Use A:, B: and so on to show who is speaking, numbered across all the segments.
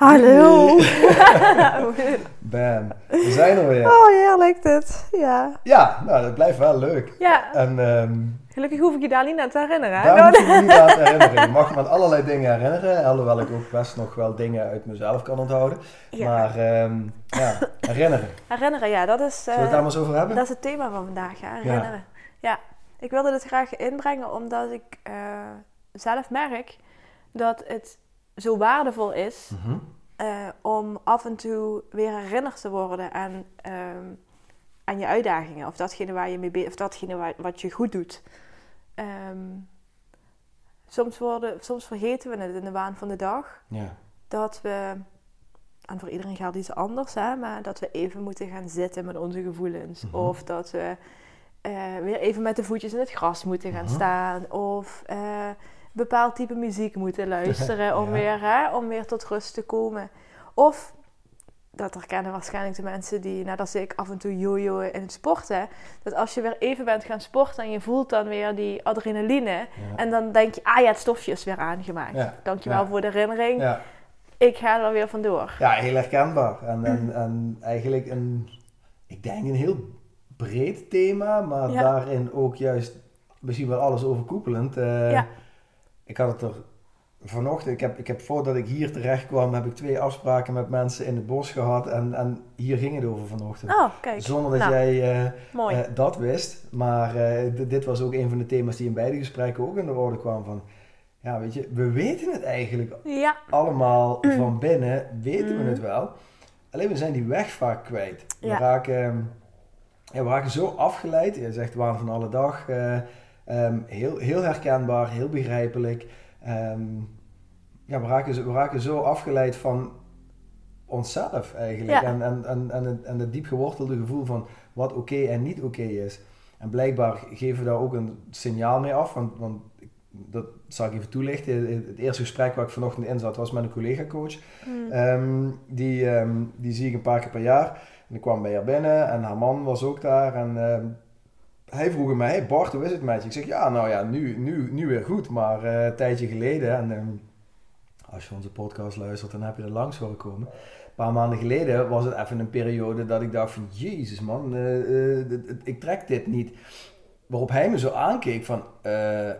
A: Hallo.
B: Bam, we zijn er weer.
A: Oh, heerlijk dit. Ja.
B: Ja, nou dat blijft wel leuk.
A: Ja,
B: En ehm
A: gelukkig hoef ik je daar niet aan te herinneren. hè?
B: daar moet je me niet aan te herinneren. Je mag me aan allerlei dingen herinneren, alhoewel ik ook best nog wel dingen uit mezelf kan onthouden.
A: Ja.
B: Maar ehm, ja, herinneren.
A: Herinneren, ja, dat is, eh,
B: Zullen we het daar maar eens over hebben?
A: dat is het thema van vandaag, herinneren. Ja. ik wilde dit graag inbrengen omdat ik eh, zelf merk dat het zo waardevol is
B: Mhm.
A: eh, om af en toe weer herinnerd te worden aan, ehm, aan je uitdagingen. Of datgene, waar je mee be- of datgene waar- wat je goed doet. Ehm, soms, worden, soms vergeten we het in de waan van de dag.
B: Ja.
A: Dat we, en voor iedereen geldt iets anders, hè, maar dat we even moeten gaan zitten met onze gevoelens.
B: Mhm.
A: Of dat we eh, weer even met de voetjes in het gras moeten gaan
B: Mhm.
A: staan. Of eh, bepaald type muziek moeten luisteren om,
B: Ja.
A: weer, hè, om weer tot rust te komen. Of, dat herkennen waarschijnlijk de mensen die, net als ik, af en toe jojoen in het sporten. Dat als je weer even bent gaan sporten en je voelt dan weer die adrenaline.
B: Ja.
A: En dan denk je, ah ja, het stofje is weer aangemaakt.
B: Ja.
A: Dankjewel voor de herinnering. Ik ga er weer vandoor.
B: ja, heel herkenbaar. En, en, en eigenlijk een, ik denk een heel breed thema, maar daarin ook juist misschien wel alles overkoepelend.
A: Ja.
B: Ik had het er vanochtend, ik heb, ik heb voordat ik hier terecht kwam, heb ik twee afspraken met mensen in het bos gehad en, en hier ging het over vanochtend.
A: Oh, kijk.
B: Zonder dat
A: Nou,
B: jij eh, eh, dat wist. Maar eh, dit was ook een van de thema's die in beide gesprekken ook in de orde kwam van... Ja, weet je, we weten het eigenlijk
A: ja,
B: allemaal van binnen, weten we
A: Mm.
B: het wel. Alleen we zijn die weg vaak kwijt. We, raken, ja, we raken zo afgeleid. Je zegt waan van alle dag. Eh, ehm, heel, heel herkenbaar, heel begrijpelijk. Ehm, ja, we, raken, we raken zo afgeleid van onszelf eigenlijk.
A: Ja.
B: En, en, en, en, het, en het diep gewortelde gevoel van wat oké en niet oké is. En blijkbaar geven we daar ook een signaal mee af. Want, want ik- dat zal ik even toelichten. Het eerste gesprek waar ik vanochtend in zat was met een collega-coach.
A: Mm.
B: Ehm, die, die zie ik een paar keer per jaar. En ik kwam bij haar binnen en haar man was ook daar. En hij vroeg mij, hey Bart, hoe is het met je? Ik zeg, ja, nou ja, nu, nu, nu weer goed. Maar eh, een tijdje geleden, en ehm, als je onze podcast luistert, dan heb je er langs horen komen. Een paar maanden geleden was het even een periode dat ik dacht van, jezus man, eh, eh, ik trek dit niet. Waarop hij me zo aankeek van,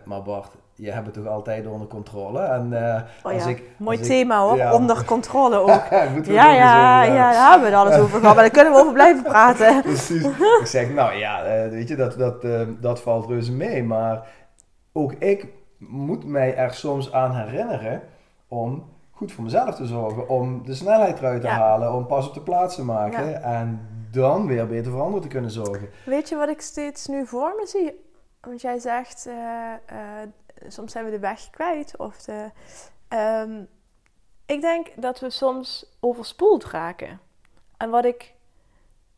B: maar Bart, je hebt het toch altijd onder controle? En eh,
A: Oh
B: als
A: ja,
B: ik...
A: mooi
B: als ik-
A: thema hoor.
B: ja.
A: Onder controle ook.
B: We
A: ja, ja, ja,
B: hebben.
A: daar hebben we het alles over gehad. Maar daar kunnen we over blijven praten.
B: Precies. ik zeg, nou ja, eh, weet je, dat, dat, eh, dat valt reuze mee. Maar ook ik moet mij er soms aan herinneren om goed voor mezelf te zorgen. Om de snelheid eruit te
A: Ja.
B: halen, om pas op de plaats te maken. En dan weer beter voor anderen te kunnen zorgen.
A: Weet je wat ik steeds nu voor me zie? Want jij zegt, eh, soms zijn we de weg kwijt. Of de, ehm, ik denk dat we soms overspoeld raken. En wat ik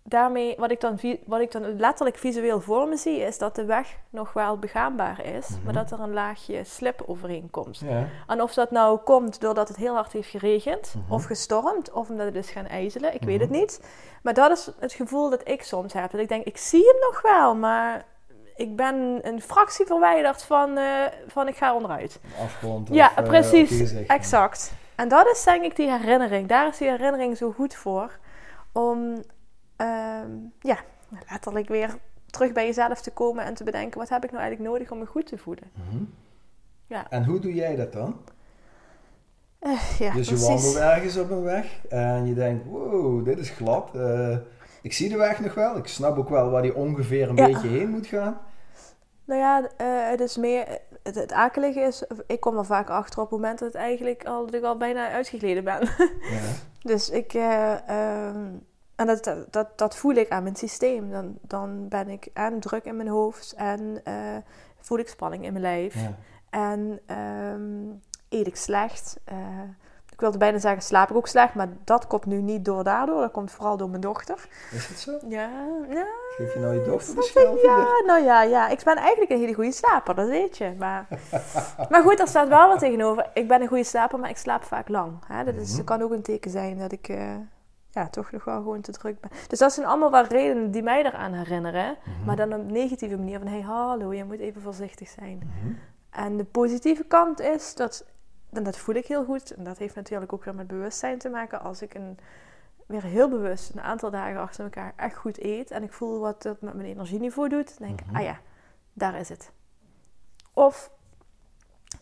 A: daarmee, wat ik, dan, wat ik dan letterlijk visueel voor me zie, is dat de weg nog wel begaanbaar is,
B: Mhm.
A: maar dat er een laagje slip overheen komt.
B: Ja.
A: En of dat nou komt doordat het heel hard heeft geregend,
B: Mhm.
A: of gestormd, of omdat het is gaan ijzelen, ik weet
B: Mhm.
A: het niet. Maar dat is het gevoel dat ik soms heb. Dat ik denk, ik zie hem nog wel, maar ik ben een fractie verwijderd van, eh, van ik ga onderuit.
B: Afgrond.
A: Ja,
B: of, eh,
A: precies.
B: gezicht.
A: Exact. En dat is denk ik die herinnering. Daar is die herinnering zo goed voor. Om ehm, ja, letterlijk weer terug bij jezelf te komen en te bedenken: wat heb ik nou eigenlijk nodig om me goed te voelen?
B: Mhm.
A: Ja.
B: En hoe doe jij dat dan?
A: Eh, ja,
B: dus je
A: precies.
B: wandelt ergens op een weg en je denkt, wow, dit is glad. Ik zie de weg nog wel. Ik snap ook wel waar die ongeveer een
A: Ja.
B: beetje heen moet gaan.
A: Nou ja, eh, het is meer. Het, het akelige is, ik kom er vaak achter op het moment dat, het eigenlijk al, dat ik al bijna uitgegleden ben.
B: Ja.
A: Dus ik. eh, ehm, en dat, dat, dat, dat voel ik aan mijn systeem. Dan, dan ben ik en druk in mijn hoofd en eh, voel ik spanning in mijn lijf.
B: Ja.
A: En ehm, eet ik slecht. Ik wilde bijna zeggen, slaap ik ook slecht. Maar dat komt nu niet door daardoor. Dat komt vooral door mijn dochter.
B: Is het zo?
A: Ja, ja,
B: Geef je nou je dochter de
A: ja, nou ja, ja. Ik ben eigenlijk een hele goede slaper, dat weet je. Maar, maar goed, er staat wel wat tegenover. Ik ben een goede slaper, maar ik slaap vaak lang. Hè? Dat, is,
B: Mhm.
A: kan ook een teken zijn dat ik eh, ja, toch nog wel gewoon te druk ben. Dus dat zijn allemaal wel redenen die mij eraan herinneren.
B: Mhm.
A: Maar dan op een negatieve manier van... Hé, hey, hallo, je moet even voorzichtig zijn.
B: Mhm.
A: En de positieve kant is dat, en dat voel ik heel goed, en dat heeft natuurlijk ook weer met bewustzijn te maken. Als ik een, weer heel bewust een aantal dagen achter elkaar echt goed eet en ik voel wat dat met mijn energieniveau doet, dan denk ik,
B: Mhm.
A: ah ja, daar is het. Of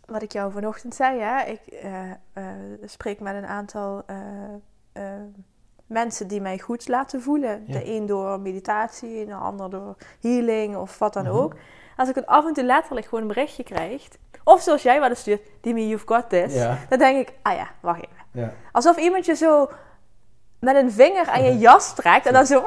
A: wat ik jou vanochtend zei, hè, ik eh, eh, spreek met een aantal eh, mensen die mij goed laten voelen.
B: Ja.
A: De een door meditatie, de ander door healing of wat dan
B: Mhm.
A: ook. Als ik het af en toe letterlijk gewoon een berichtje krijg, of zoals jij wel eens stuurt, Dimi, you've got this.
B: Ja.
A: Dan denk ik, ah ja, wacht even.
B: Ja.
A: Alsof iemand je zo met een vinger aan je jas trekt en dan zo,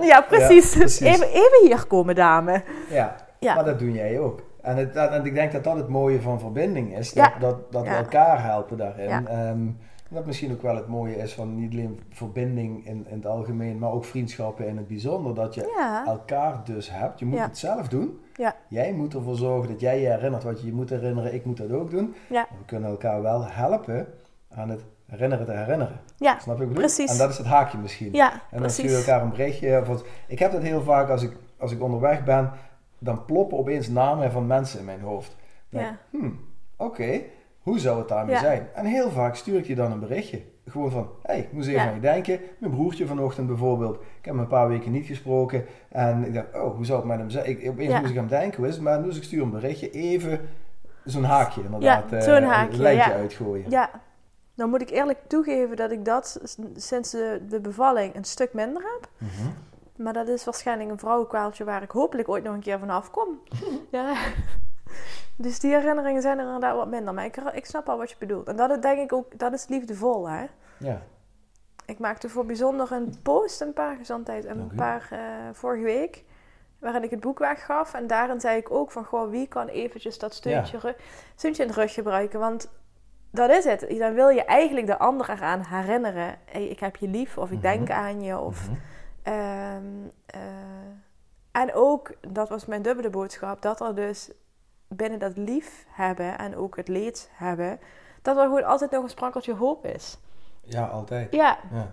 A: ja precies. Even, even hier komen dame.
B: ja.
A: Ja.
B: Maar dat doe jij ook. En, het, en ik denk dat dat het mooie van verbinding is. Dat, dat, dat we elkaar helpen daarin.
A: Ja.
B: Dat misschien ook wel het mooie is van niet alleen verbinding in, in het algemeen, maar ook vriendschappen in het bijzonder. Dat je
A: Ja,
B: elkaar dus hebt. Je moet
A: Ja.
B: het zelf doen.
A: Ja.
B: Jij moet ervoor zorgen dat jij je herinnert wat je je moet herinneren. Ik moet dat ook doen. We kunnen elkaar wel helpen aan het herinneren te herinneren.
A: ja,
B: Snap je wat ik bedoel?
A: Precies.
B: En dat is het haakje misschien.
A: ja,
B: En dan stuur je elkaar een berichtje. Of wat- ik heb dat heel vaak als ik, als ik onderweg ben. Dan ploppen opeens namen van mensen in mijn hoofd. Dan
A: Ja.
B: hmm, oké, hoe zou het daarmee
A: Ja.
B: zijn? En heel vaak stuur ik je dan een berichtje. Gewoon van, hé, hey, ik moest even
A: Ja.
B: aan je denken. Mijn broertje vanochtend bijvoorbeeld. Ik heb hem een paar weken niet gesproken. En ik dacht, oh, hoe zou het met hem zijn? Ik, opeens
A: Ja.
B: moest ik aan hem denken, hoe is het? Maar dus ik stuur een berichtje. Even zo'n haakje inderdaad.
A: Ja,
B: eh,
A: zo'n haakje,
B: Een lijntje
A: ja.
B: uitgooien.
A: Ja, dan moet ik eerlijk toegeven dat ik dat sinds de, de bevalling een stuk minder heb.
B: Mhm.
A: Maar dat is waarschijnlijk een vrouwenkwaaltje waar ik hopelijk ooit nog een keer van afkom. ja. Dus die herinneringen zijn er inderdaad wat minder. Maar ik, ik snap al wat je bedoelt. En dat is denk ik ook, dat is liefdevol hè.
B: Ja.
A: Ik maakte voor bijzonder een post een paar gezondheid een paar eh, vorige week. Waarin ik het boek weggaf. En daarin zei ik ook van goh, wie kan eventjes dat steuntje, ru- steuntje in de rug gebruiken. Want dat is het. Dan wil je eigenlijk de ander eraan herinneren. Hey, ik heb je lief of ik
B: Mhm.
A: denk aan je. Of,
B: Mhm.
A: ehm, eh, en ook, dat was mijn dubbele boodschap, dat er dus binnen dat lief hebben en ook het leed hebben, dat er gewoon altijd nog een sprankeltje hoop is.
B: ja, altijd.
A: Ja,
B: Ja.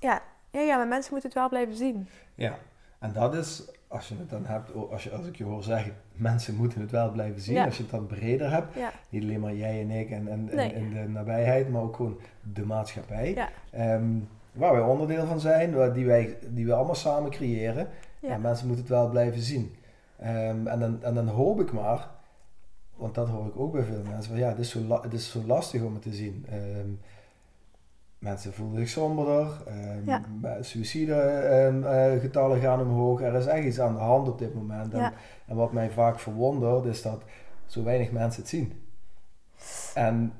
A: ja, ja, ja, maar mensen moeten het wel blijven zien.
B: Ja, en dat is, als je het dan hebt, als, je, als ik je hoor zeggen, mensen moeten het wel blijven zien.
A: Ja.
B: Als je het dan breder hebt,
A: Ja,
B: niet alleen maar jij en ik en, en, en-
A: Nee.
B: en de nabijheid, maar ook gewoon de maatschappij. Ehm, waar wij onderdeel van zijn, waar- die wij, die we allemaal samen creëren.
A: Ja.
B: En mensen moeten het wel blijven zien. Ehm, en, dan, en dan hoop ik maar, want dat hoor ik ook bij veel mensen, van ja, het is zo, la- het is zo lastig om het te zien. Ehm, mensen voelen zich somberder,
A: Ja.
B: suïcidegetallen gaan omhoog. Er is echt iets aan de hand op dit moment. En,
A: Ja.
B: en wat mij vaak verwondert, is dat zo weinig mensen het zien. En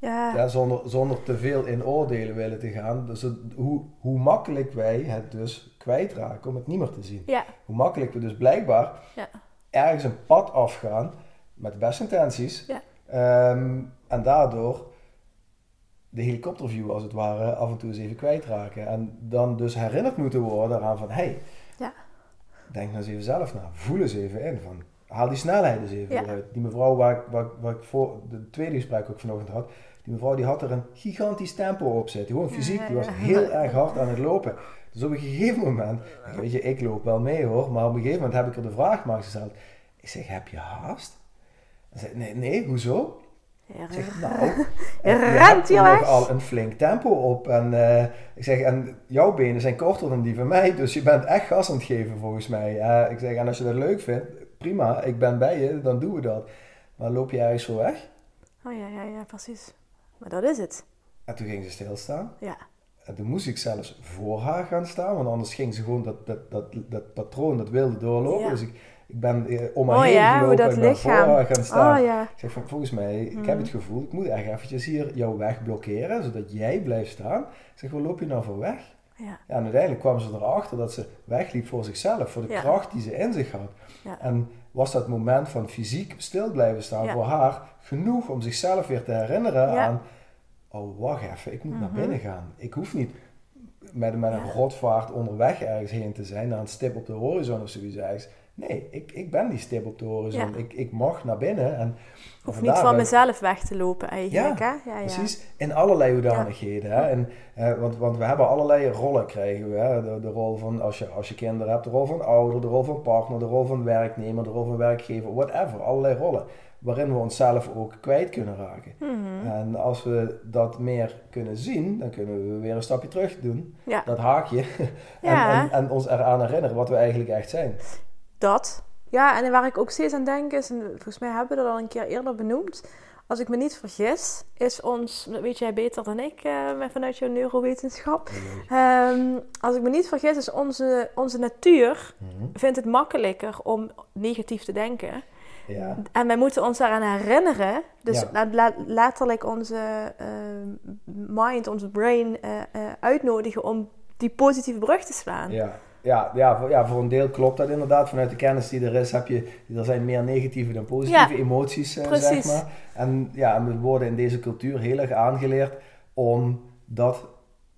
A: ja,
B: ja, zonder, zonder te veel in oordelen willen te gaan. Dus het- hoe, hoe makkelijk wij het dus kwijtraken om het niet meer te zien.
A: ja,
B: Hoe makkelijk we dus blijkbaar
A: Ja.
B: ergens een pad afgaan met de beste intenties.
A: Ja.
B: Ehm, en daardoor de helikopterview als het ware af en toe eens even kwijtraken. En dan dus herinnerd moeten worden aan van, hé, hey,
A: Ja.
B: denk nou eens even zelf na. Voel eens even in. Van, haal die snelheid eens even
A: Ja.
B: eruit. Die mevrouw waar ik, waar, waar ik voor de tweede gesprek ook vanochtend had, die mevrouw die had er een gigantisch tempo op zitten. Gewoon fysiek, die was heel erg hard aan het lopen. Dus op een gegeven moment, weet je, ik loop wel mee hoor, maar op een gegeven moment heb ik er de vraag maar gesteld. Ik zeg, heb je haast? Ze zei, nee, nee, hoezo? Ik zeg, nou,
A: Je
B: je
A: rent
B: hebt nog al een flink tempo op. En eh, ik zeg, en jouw benen zijn korter dan die van mij, dus je bent echt gas aan het geven volgens mij. Ik zeg, en als je dat leuk vindt, prima, ik ben bij je, dan doen we dat. Maar loop je ergens zo weg?
A: Oh ja, ja, ja, precies. Maar dat is het.
B: En toen ging ze stilstaan.
A: Ja.
B: En toen moest ik zelfs voor haar gaan staan, want anders ging ze gewoon dat, dat, dat, dat patroon, dat wilde doorlopen.
A: Ja.
B: Dus ik, ik ben eh, om haar
A: Oh
B: heen
A: ja, hoe
B: gelopen
A: dat
B: ben voor haar gaan staan.
A: Oh ja.
B: Ik zeg, van, volgens mij, ik
A: Mhm.
B: heb het gevoel, ik moet echt eventjes hier jouw weg blokkeren, zodat jij blijft staan. Ik zeg, waar loop je nou voor weg?
A: Ja.
B: En uiteindelijk kwam ze erachter dat ze wegliep voor zichzelf, voor de
A: Ja.
B: kracht die ze in zich had.
A: Ja.
B: En was dat moment van fysiek stil blijven staan voor haar genoeg om zichzelf weer te herinneren aan, oh wacht even, ik moet naar
A: Mhm.
B: binnen gaan. Ik hoef niet met, met een rotvaart onderweg ergens heen te zijn, naar een stip op de horizon of zoiets ergens. Nee, ik, ik ben die stip op de horizon.
A: Ja.
B: Ik, ik mag naar binnen en
A: Hoef niet van mezelf weg te lopen eigenlijk, hè? Ja, ja.
B: Precies, in allerlei hoedanigheden. Hè? En, eh, want, want we hebben allerlei rollen krijgen we. Hè? De, de rol van, als je, als je kinderen hebt, de rol van ouder, de rol van partner, de rol van werknemer, de rol van werkgever, whatever. Allerlei rollen. Waarin we onszelf ook kwijt kunnen raken.
A: Mhm.
B: En als we dat meer kunnen zien, dan kunnen we weer een stapje terug doen.
A: Ja.
B: Dat haakje. en,
A: Ja.
B: en, en ons eraan herinneren wat we eigenlijk echt zijn.
A: Dat. Ja, en waar ik ook steeds aan denk is, en volgens mij hebben we dat al een keer eerder benoemd. Als ik me niet vergis, is ons, dat weet jij beter dan ik, met- vanuit jouw neurowetenschap. Ehm, als ik me niet vergis, is onze, onze natuur
B: Mhm.
A: vindt het makkelijker om negatief te denken.
B: Ja.
A: En wij moeten ons daaraan herinneren. Dus
B: Ja.
A: la- letterlijk onze eh, mind, onze brain eh, eh, uitnodigen om die positieve brug te slaan.
B: Ja, ja, ja, voor, ja, voor een deel klopt dat inderdaad. Vanuit de kennis die er is, heb je, er zijn meer negatieve dan positieve
A: Ja,
B: emoties, eh, zeg maar. En ja, we worden in deze cultuur heel erg aangeleerd om dat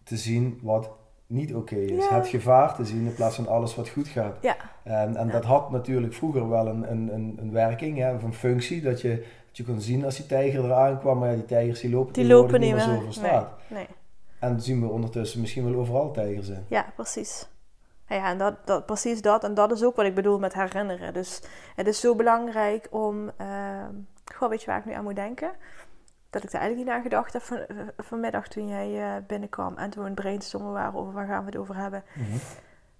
B: te zien wat niet oké is.
A: Ja.
B: Het gevaar te zien in plaats van alles wat goed gaat.
A: Ja.
B: En, en dat had natuurlijk vroeger wel een, een, een, een werking, hè, of een functie, dat je, dat je kon zien als die tijger eraan kwam. Maar ja, die tijgers die lopen
A: Die lopen niet
B: meer zo over straat.
A: Nee, nee.
B: En zien we ondertussen misschien wel overal tijgers in.
A: Ja, precies. Ja, en dat, dat, precies dat. En dat is ook wat ik bedoel met herinneren. Dus het is zo belangrijk om... goh, weet je waar ik nu aan moet denken? Dat ik er eigenlijk niet aan gedacht heb van, eh, vanmiddag toen jij eh, binnenkwam. En toen we het brainstormen waren over waar gaan we het over hebben.
B: Mhm.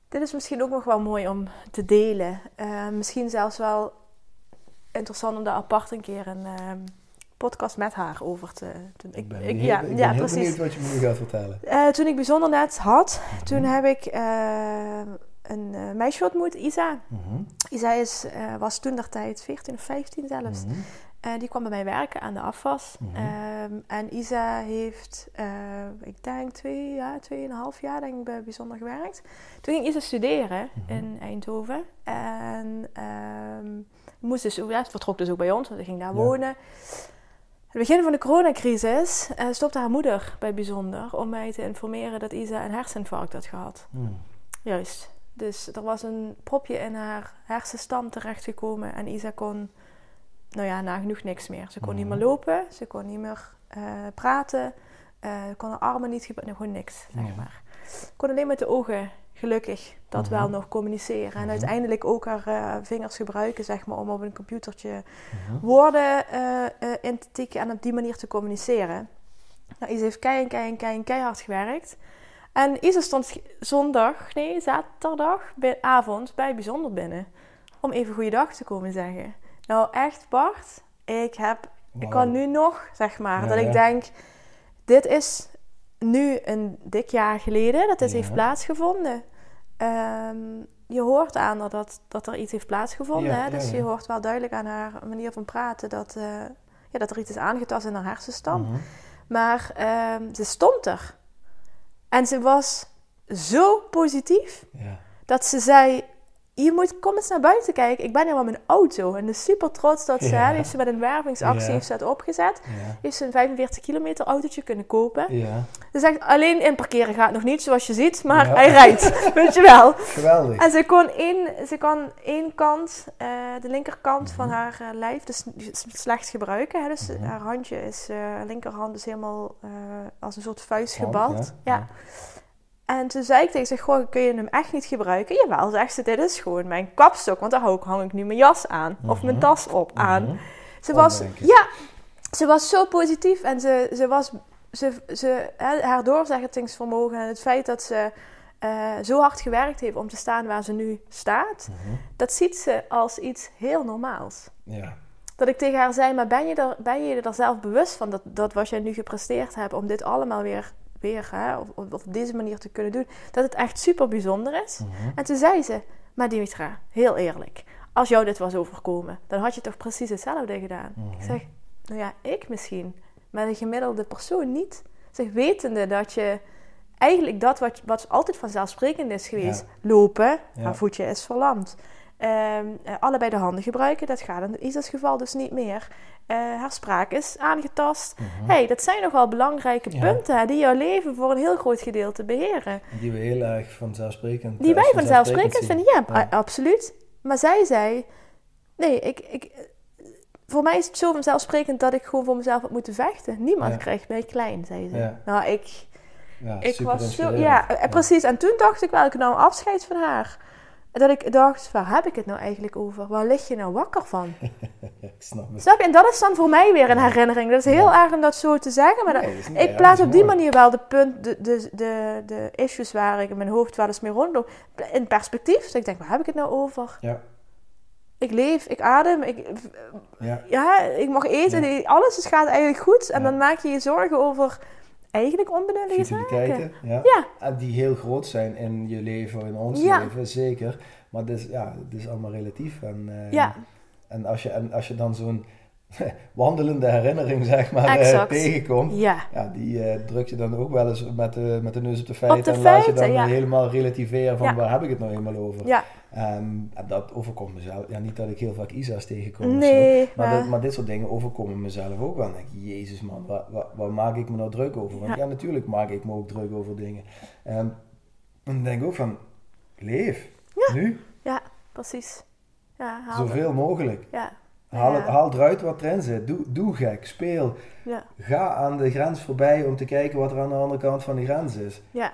A: Dit is misschien ook nog wel mooi om te delen. Eh, misschien zelfs wel interessant om daar apart een keer een ehm, podcast met haar over te.
B: Ik ben,
A: ik- ja,
B: ik ben
A: ja,
B: heel
A: precies.
B: benieuwd wat je me nu gaat vertellen.
A: Eh, toen ik bijzonder net had, toen heb ik eh, een eh, meisje ontmoet, Isa.
B: Mhm.
A: Isa is, was toen der tijd 14 of 15 zelfs.
B: Mhm.
A: Die kwam bij mij werken aan de afwas.
B: Mhm.
A: Ehm, en Isa heeft, ik denk twee, ja, tweeënhalf jaar denk ik, bij bijzonder gewerkt. Toen ging Isa studeren
B: Mhm.
A: in Eindhoven. En ehm, moest dus, ja, vertrok dus ook bij ons, want ze ging daar
B: Ja.
A: wonen. Het begin van de coronacrisis eh, stopte haar moeder bij bijzonder om mij te informeren dat Isa een herseninfarct had gehad.
B: Mhm.
A: Juist. Dus er was een propje in haar hersenstam terechtgekomen en Isa kon, nou ja, nagenoeg niks meer. Ze kon niet meer
B: Mhm.
A: lopen, ze kon niet meer eh, praten, eh kon haar armen niet gebruiken, gewoon niks, zeg maar. Kon alleen met de ogen, gelukkig, dat
B: Mhm.
A: wel nog communiceren. En
B: Mhm.
A: uiteindelijk ook haar eh, vingers gebruiken, zeg maar, om op een computertje woorden eh, in te tikken en op die manier te communiceren. Nou, Isa heeft kei en kei en kei en keihard gewerkt. En Isa stond zondag, nee, zaterdag, bij, avond bij Bijzonder binnen. Om even goeiedag te komen zeggen. Nou, echt Bart, ik heb, ik kan nu nog, zeg maar,
B: Ja,
A: dat
B: ja.
A: ik denk, dit is nu een dik jaar geleden dat dit
B: Ja.
A: heeft plaatsgevonden. Ehm, je hoort aan dat, dat er iets heeft plaatsgevonden.
B: Ja,
A: hè? Dus
B: ja.
A: je hoort wel duidelijk aan haar manier van praten dat, eh, ja, dat er iets is aangetast in haar hersenstam.
B: Mhm.
A: Maar ehm, ze stond er. En ze was zo positief
B: Ja.
A: dat ze zei: je moet, kom eens naar buiten kijken. Ik ben helemaal mijn auto. En is super trots dat ze,
B: Ja.
A: heeft ze met een wervingsactie
B: Ja.
A: heeft ze het opgezet.
B: Ja.
A: Heeft ze een 45 kilometer autootje kunnen kopen.
B: Ja,
A: Ze zegt, alleen in parkeren gaat nog niet, zoals je ziet. Maar hij rijdt, weet je wel.
B: geweldig.
A: En ze kon één, ze kan één kant, eh, de linkerkant van
B: Mhm.
A: haar eh, lijf, dus slecht gebruiken. Hè? Dus
B: Mhm.
A: haar handje is, eh linkerhand is helemaal als een soort vuist gebald.
B: ja.
A: En toen zei ik tegen ze, goh, kun je hem echt niet gebruiken? Jawel, zegt ze, dit is gewoon mijn kapstok, want daar hang ik, hang ik nu mijn jas aan. Of mijn
B: Mhm.
A: tas op aan.
B: Mhm.
A: Ze was, ja, ze was zo positief en ze, ze was, ze, ze, haar doorzettingsvermogen en het feit dat ze eh, zo hard gewerkt heeft om te staan waar ze nu staat,
B: Mhm.
A: dat ziet ze als iets heel normaals.
B: Ja.
A: Dat ik tegen haar zei, maar ben je er, ben je er zelf bewust van dat, dat wat jij nu gepresteerd hebt om dit allemaal weer, weer hè, of, of op deze manier te kunnen doen, dat het echt super bijzonder is?
B: Mhm.
A: En toen zei ze, maar Dimitra, heel eerlijk, als jou dit was overkomen, dan had je toch precies hetzelfde gedaan?
B: Mhm.
A: Ik zeg, nou ja, ik misschien, maar de gemiddelde persoon niet. Ik zeg, wetende dat je eigenlijk dat wat, wat altijd vanzelfsprekend is geweest, lopen,
B: Ja.
A: haar voetje is verlamd. Ehm, eh, allebei de handen gebruiken, dat gaat in Isa's geval dus niet meer. Eh, haar spraak is aangetast.
B: Mhm.
A: hey, dat zijn nogal belangrijke
B: Ja.
A: punten die jouw leven voor een heel groot gedeelte beheren.
B: Die we heel erg vanzelfsprekend
A: Die
B: als
A: wij vanzelfsprekend vinden, ja,
B: Ja.
A: a- absoluut. Maar zij zei: Nee, ik, ik, voor mij is het zo vanzelfsprekend dat ik gewoon voor mezelf heb moeten vechten. Niemand
B: Ja.
A: krijgt mij klein, zei ze. Nou, ik, ik was zo. Ja, eh, precies. En toen dacht ik wel, ik nam afscheid van haar. Dat ik dacht: Waar heb ik het nou eigenlijk over? Waar lig je nou wakker van?
B: Ik snap het.
A: Snap je? En dat is dan voor mij weer een herinnering. Dat is heel erg om dat zo te zeggen, maar
B: Nee, dat is
A: ik plaats op
B: is
A: die
B: mooi.
A: manier wel de, punt, de, de, de, de issues waar ik in mijn hoofd wel eens mee rondloop. In perspectief. Dus ik denk, waar heb ik het nou over?
B: Ja,
A: Ik leef, ik adem, ik,
B: ja.
A: ja, ik mag eten, alles gaat eigenlijk goed. En dan maak je je zorgen over eigenlijk onbenullige zaken.
B: Ja.
A: Ja,
B: En die heel groot zijn in je leven, in ons
A: Ja.
B: leven, zeker. Maar het is, ja, het is allemaal relatief. En, eh,
A: ja,
B: en, als, je, en als je dan zo'n wandelende herinnering, zeg maar, eh, tegenkomt,
A: ja.
B: ja, die eh, druk je dan ook wel eens met de, met de neus op de feiten.
A: Op de
B: en laat je dan
A: ja.
B: helemaal relativeren van
A: Ja.
B: waar heb ik het nou helemaal over.
A: ja.
B: En dat overkomt mezelf. Ja, niet dat ik heel vaak Isa's tegenkom. zo.
A: Nee,
B: Maar,
A: maar,
B: dit, maar dit soort dingen overkomen mezelf ook wel. Dan denk ik, jezus man, waar, waar, waar maak ik me nou druk over? Want
A: Ja.
B: natuurlijk maak ik me ook druk over dingen. Ehm, en dan denk ik ook van, leef.
A: Ja.
B: Nu,
A: ja, precies. Ja,
B: zoveel mogelijk.
A: Ja,
B: Haal,
A: Ja.
B: het, haal eruit wat erin zit. Doe, doe gek, speel.
A: ja,
B: Ga aan de grens voorbij om te kijken wat er aan de andere kant van de grens is.
A: ja,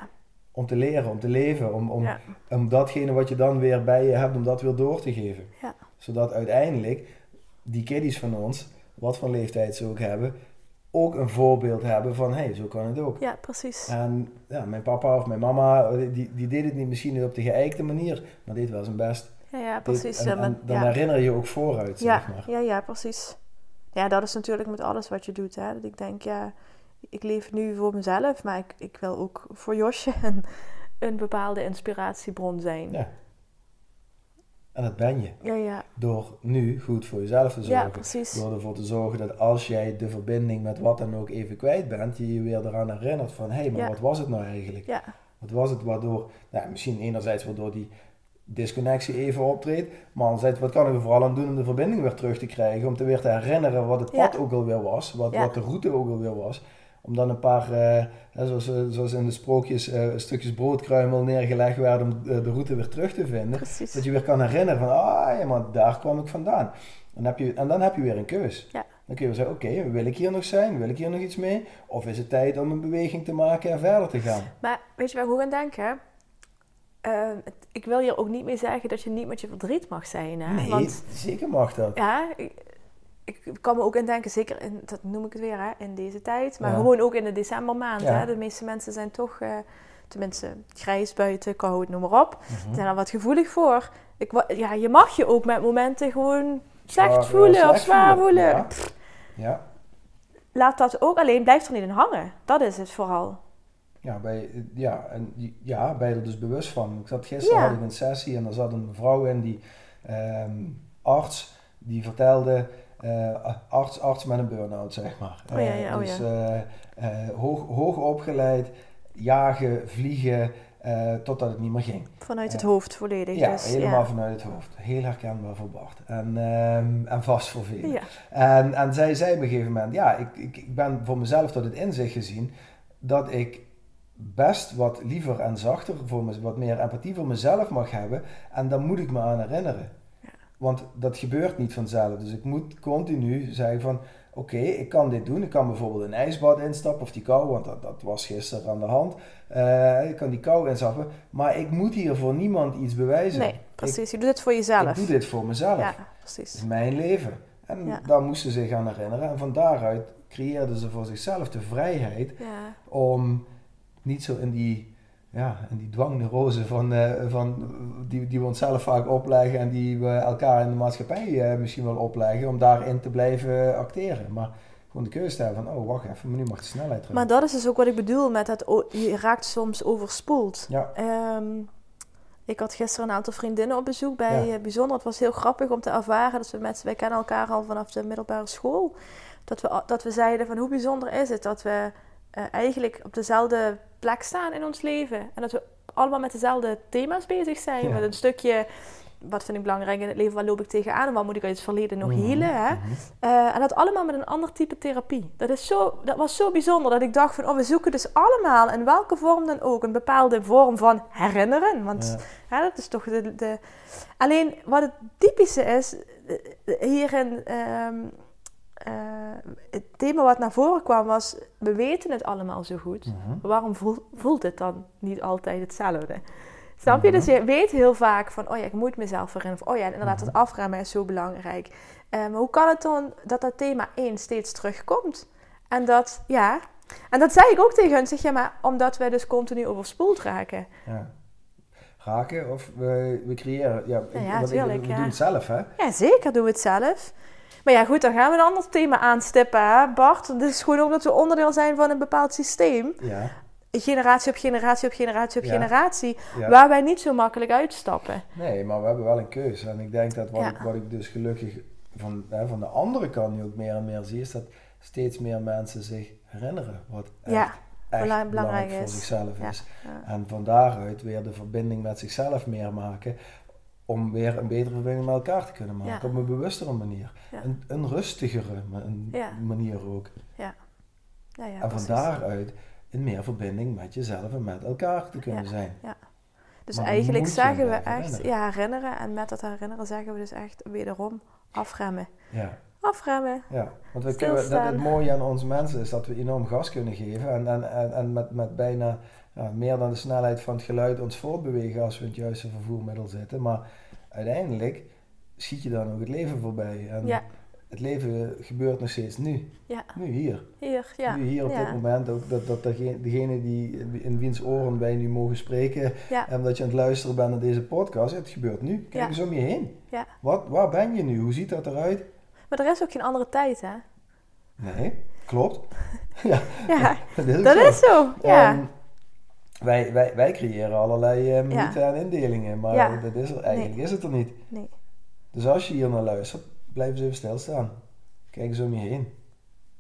B: Om te leren, om te leven, om, om, om datgene wat je dan weer bij je hebt, om dat weer door te geven.
A: Ja.
B: Zodat uiteindelijk die kiddies van ons, wat voor leeftijd ze ook hebben, ook een voorbeeld hebben van, hé, hey, zo kan het ook.
A: ja, precies.
B: En ja, mijn papa of mijn mama, die, die deed het niet misschien niet op de geëikte manier, maar deed wel zijn best.
A: Ja, ja, precies.
B: en,
A: Ja,
B: dan
A: ja.
B: herinner je je ook vooruit,
A: Ja,
B: zeg maar.
A: ja, ja, precies. Ja, dat is natuurlijk met alles wat je doet. Hè? Dat ik denk, ja, ik leef nu voor mezelf, maar ik, ik wil ook voor Josje een, een bepaalde inspiratiebron zijn. Ja,
B: Ja. En dat ben je.
A: ja, ja,
B: Door nu goed voor jezelf te zorgen.
A: precies.
B: Door ervoor te zorgen dat als jij de verbinding met wat dan ook even kwijt bent, je je weer eraan herinnert van, hé, hey, maar
A: Ja.
B: wat was het nou eigenlijk?
A: Ja,
B: Wat was het waardoor, nou, misschien enerzijds waardoor die disconnectie even optreedt, maar anderzijds wat kan ik er vooral aan doen om de verbinding weer terug te krijgen, om te weer te herinneren wat het
A: Ja.
B: pad ook alweer was, wat,
A: Ja.
B: wat de route ook alweer was. Om dan een paar, eh, zoals, eh, zoals in de sprookjes, eh, stukjes broodkruimel neergelegd werden om de route weer terug te vinden.
A: precies.
B: Dat je weer kan herinneren van, ah ja, maar daar kwam ik vandaan. En, heb je, en dan heb je weer een keus.
A: Ja.
B: Dan kun je zeggen, oké, wil ik hier nog zijn? Wil ik hier nog iets mee? Of is het tijd om een beweging te maken en verder te gaan?
A: Maar weet je waar ik ook aan denk, Eh, het- ik wil hier ook niet mee zeggen dat je niet met je verdriet mag zijn, hè?
B: Nee,
A: Want
B: zeker mag dat.
A: ja, ik, ik kan me ook in denken, zeker in, dat noem ik het weer, hè, in deze tijd. Maar
B: Ja.
A: gewoon ook in de decembermaand,
B: Ja.
A: hè? De meeste mensen zijn toch, eh, tenminste, grijs buiten, koud, noem maar op. Ze zijn er wat gevoelig voor. Ik, ja, je mag je ook met momenten gewoon slecht
B: Zwaar,
A: voelen of zwaar
B: voelen,
A: voelen.
B: ja.
A: Pff,
B: Ja,
A: Laat dat ook alleen, blijf er niet in hangen. Dat is het vooral.
B: Ja, bij, ja, en, die- ja, ben je er dus bewust van. Ik zat gisteren
A: Ja.
B: had ik een sessie en er zat een vrouw in die ehm, arts die vertelde, eh, arts, arts met een burn-out zeg maar.
A: Oh ja,
B: Eh,
A: ja, oh
B: dus eh, hoog, hoog opgeleid, jagen, vliegen, eh, totdat het niet meer ging.
A: Vanuit het hoofd volledig.
B: Ja,
A: dus,
B: helemaal
A: ja.
B: vanuit het hoofd. Heel herkenbaar voor Bart. En, ehm, en vast voor velen.
A: Ja.
B: En, en zij zei op een gegeven moment, ja, ik, ik, ik ben voor mezelf tot het inzicht gezien dat ik best wat liever en zachter, voor me, wat meer empathie voor mezelf mag hebben. En daar moet ik me aan herinneren.
A: Ja.
B: Want dat gebeurt niet vanzelf. Dus ik moet continu zeggen van, oké, ik kan dit doen. Ik kan bijvoorbeeld een ijsbad instappen of die kou, want dat, dat was gisteren aan de hand. Eh, ik kan die kou instappen. Maar ik moet hier voor niemand iets bewijzen.
A: Nee, precies. Je doet het voor jezelf.
B: Ik doe dit voor mezelf.
A: Ja,
B: Het
A: precies.
B: is mijn leven. En
A: Ja.
B: daar moesten ze zich aan herinneren. En van daaruit creëerden ze voor zichzelf de vrijheid
A: Ja,
B: om niet zo in die, ja, in die dwangneurose van, eh, van, die, die we onszelf vaak opleggen en die we elkaar in de maatschappij eh, misschien wel opleggen, om daarin te blijven acteren. Maar gewoon de keuze te hebben van, oh wacht even, maar nu mag de snelheid terug.
A: maar dat is dus ook wat ik bedoel met dat je raakt soms overspoeld.
B: Ja,
A: Ehm, ik had gisteren een aantal vriendinnen op bezoek bij
B: Ja.
A: eh, Bijzonder. Het was heel grappig om te ervaren dat we met wij kennen elkaar al vanaf de middelbare school. Dat we, dat we zeiden van hoe bijzonder is het dat we eh, eigenlijk op dezelfde plek staan in ons leven. En dat we allemaal met dezelfde thema's bezig zijn.
B: Ja.
A: Met een stukje, wat vind ik belangrijk in het leven, waar loop ik tegenaan en wat moet ik uit het verleden nog
B: Mhm,
A: healen. Hè?
B: mhm.
A: Eh, en dat allemaal met een ander type therapie. Dat, is zo, dat was zo bijzonder dat ik dacht van, oh, we zoeken dus allemaal in welke vorm dan ook een bepaalde vorm van herinneren. Want
B: Ja.
A: hè, dat is toch de, de... Alleen wat het typische is, eh, hierin, ehm, eh, het thema wat naar voren kwam was, we weten het allemaal zo goed.
B: Mhm.
A: Waarom voel- voelt het dan niet altijd hetzelfde? Snap je?
B: Mhm.
A: Dus je weet heel vaak van, oh ja, ik moet mezelf herinneren. Of, oh ja, inderdaad,
B: Mhm.
A: dat afremmen is zo belangrijk. Eh, maar hoe kan het dan dat dat thema 1 steeds terugkomt? En dat, ja... En dat zei ik ook tegen hun. Zeg, ja, maar omdat wij dus continu overspoeld raken.
B: Ja. Raken of we, we creëren. Ja,
A: ja,
B: we
A: ja.
B: doen het zelf, hè?
A: Ja, zeker doen we het zelf. Maar ja, goed, dan gaan we een ander thema aanstippen, hè, Bart. Dat is gewoon omdat we onderdeel zijn van een bepaald systeem.
B: Ja.
A: Generatie op generatie op generatie op
B: Ja.
A: generatie.
B: ja.
A: Waar wij niet zo makkelijk uitstappen.
B: Nee, maar we hebben wel een keuze. En ik denk dat wat, ik, wat ik dus gelukkig van, hè, van de andere kant nu ook meer en meer zie, is dat steeds meer mensen zich herinneren wat echt, belangrijk,
A: belangrijk
B: voor
A: is.
B: zichzelf is.
A: ja.
B: En van daaruit weer de verbinding met zichzelf meer maken. Om weer een betere verbinding met elkaar te kunnen maken.
A: Ja.
B: Op een bewustere manier.
A: Ja.
B: Een, een rustigere een
A: Ja.
B: manier ook.
A: Ja, ja,
B: en van daaruit in meer verbinding met jezelf en met elkaar te kunnen
A: Ja.
B: zijn.
A: Dus
B: Maar
A: eigenlijk zeggen we echt,
B: herinneren.
A: ja, herinneren. En met dat herinneren zeggen we dus echt wederom afremmen.
B: Ja.
A: Afremmen.
B: Ja, want we kunnen, dat, het mooie aan ons mensen is dat we enorm gas kunnen geven en, en, en, en met, met bijna ja, meer dan de snelheid van het geluid ons voortbewegen als we in het juiste vervoermiddel zitten. Maar uiteindelijk schiet je dan ook het leven voorbij. En
A: Ja.
B: het leven gebeurt nog steeds nu.
A: Ja,
B: Nu hier.
A: hier, ja.
B: Nu hier op dit moment. Ook dat, dat degene, die in wiens oren wij nu mogen spreken en dat je aan het luisteren bent naar deze podcast, het gebeurt nu. Kijk eens om je heen.
A: ja.
B: Wat, waar ben je nu? Hoe ziet dat eruit?
A: Maar er is ook geen andere tijd, hè?
B: Nee, klopt. ja,
A: Ja,
B: dat is
A: dat
B: zo.
A: is zo. Ja.
B: Ehm, wij, wij, wij creëren allerlei mythen en indelingen, maar
A: Ja.
B: dat is er, eigenlijk is het er niet.
A: Nee.
B: Dus als je hier naar luistert, blijf eens even stilstaan. Kijk eens om je heen.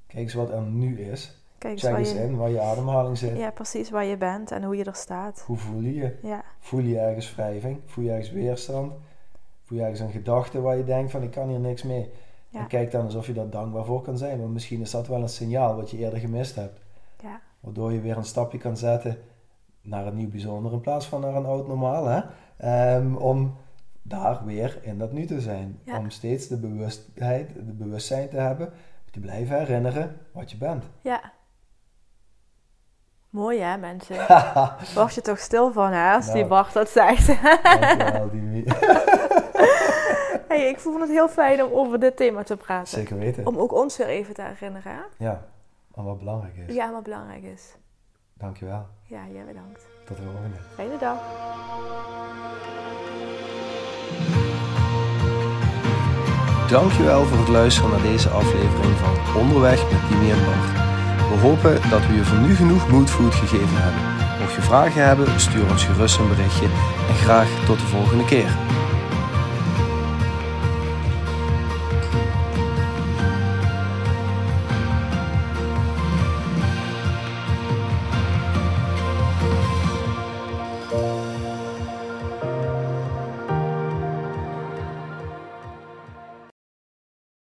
B: Kijk eens wat er nu is.
A: Kijk eens
B: Check
A: waar
B: eens
A: je...
B: in waar je ademhaling zit.
A: Ja, precies waar je bent en hoe je er staat.
B: Hoe voel je je?
A: Ja,
B: Voel je ergens wrijving? Voel je ergens weerstand? Voel je ergens een gedachte waar je denkt van ik kan hier niks mee?
A: Ja.
B: En kijk dan alsof je daar dankbaar voor kan zijn. Want misschien is dat wel een signaal wat je eerder gemist hebt.
A: ja,
B: Waardoor je weer een stapje kan zetten naar een nieuw bijzonder in plaats van naar een oud normaal. Hè? Ehm, om daar weer in dat nu te zijn.
A: Ja.
B: Om steeds de bewustheid, de bewustzijn te hebben, te blijven herinneren wat je bent.
A: ja. Mooi hè, mensen? Word je toch stil van, hè, als die
B: Nou.
A: Bart dat zegt.
B: Dankjewel, Dimi.
A: hey, ik vond het heel fijn om over dit thema te praten.
B: Zeker weten.
A: Om ook ons weer even te herinneren, hè?
B: Ja, en wat belangrijk is.
A: Ja, wat belangrijk is.
B: Dankjewel.
A: Ja, jij bedankt.
B: Tot de volgende.
A: Fijne dag.
B: Dankjewel voor het luisteren naar deze aflevering van Onderweg met Dimi en Bart. We hopen dat we je voor nu genoeg moodfood gegeven hebben. Mocht je vragen hebben, stuur ons gerust een berichtje en graag tot de volgende keer.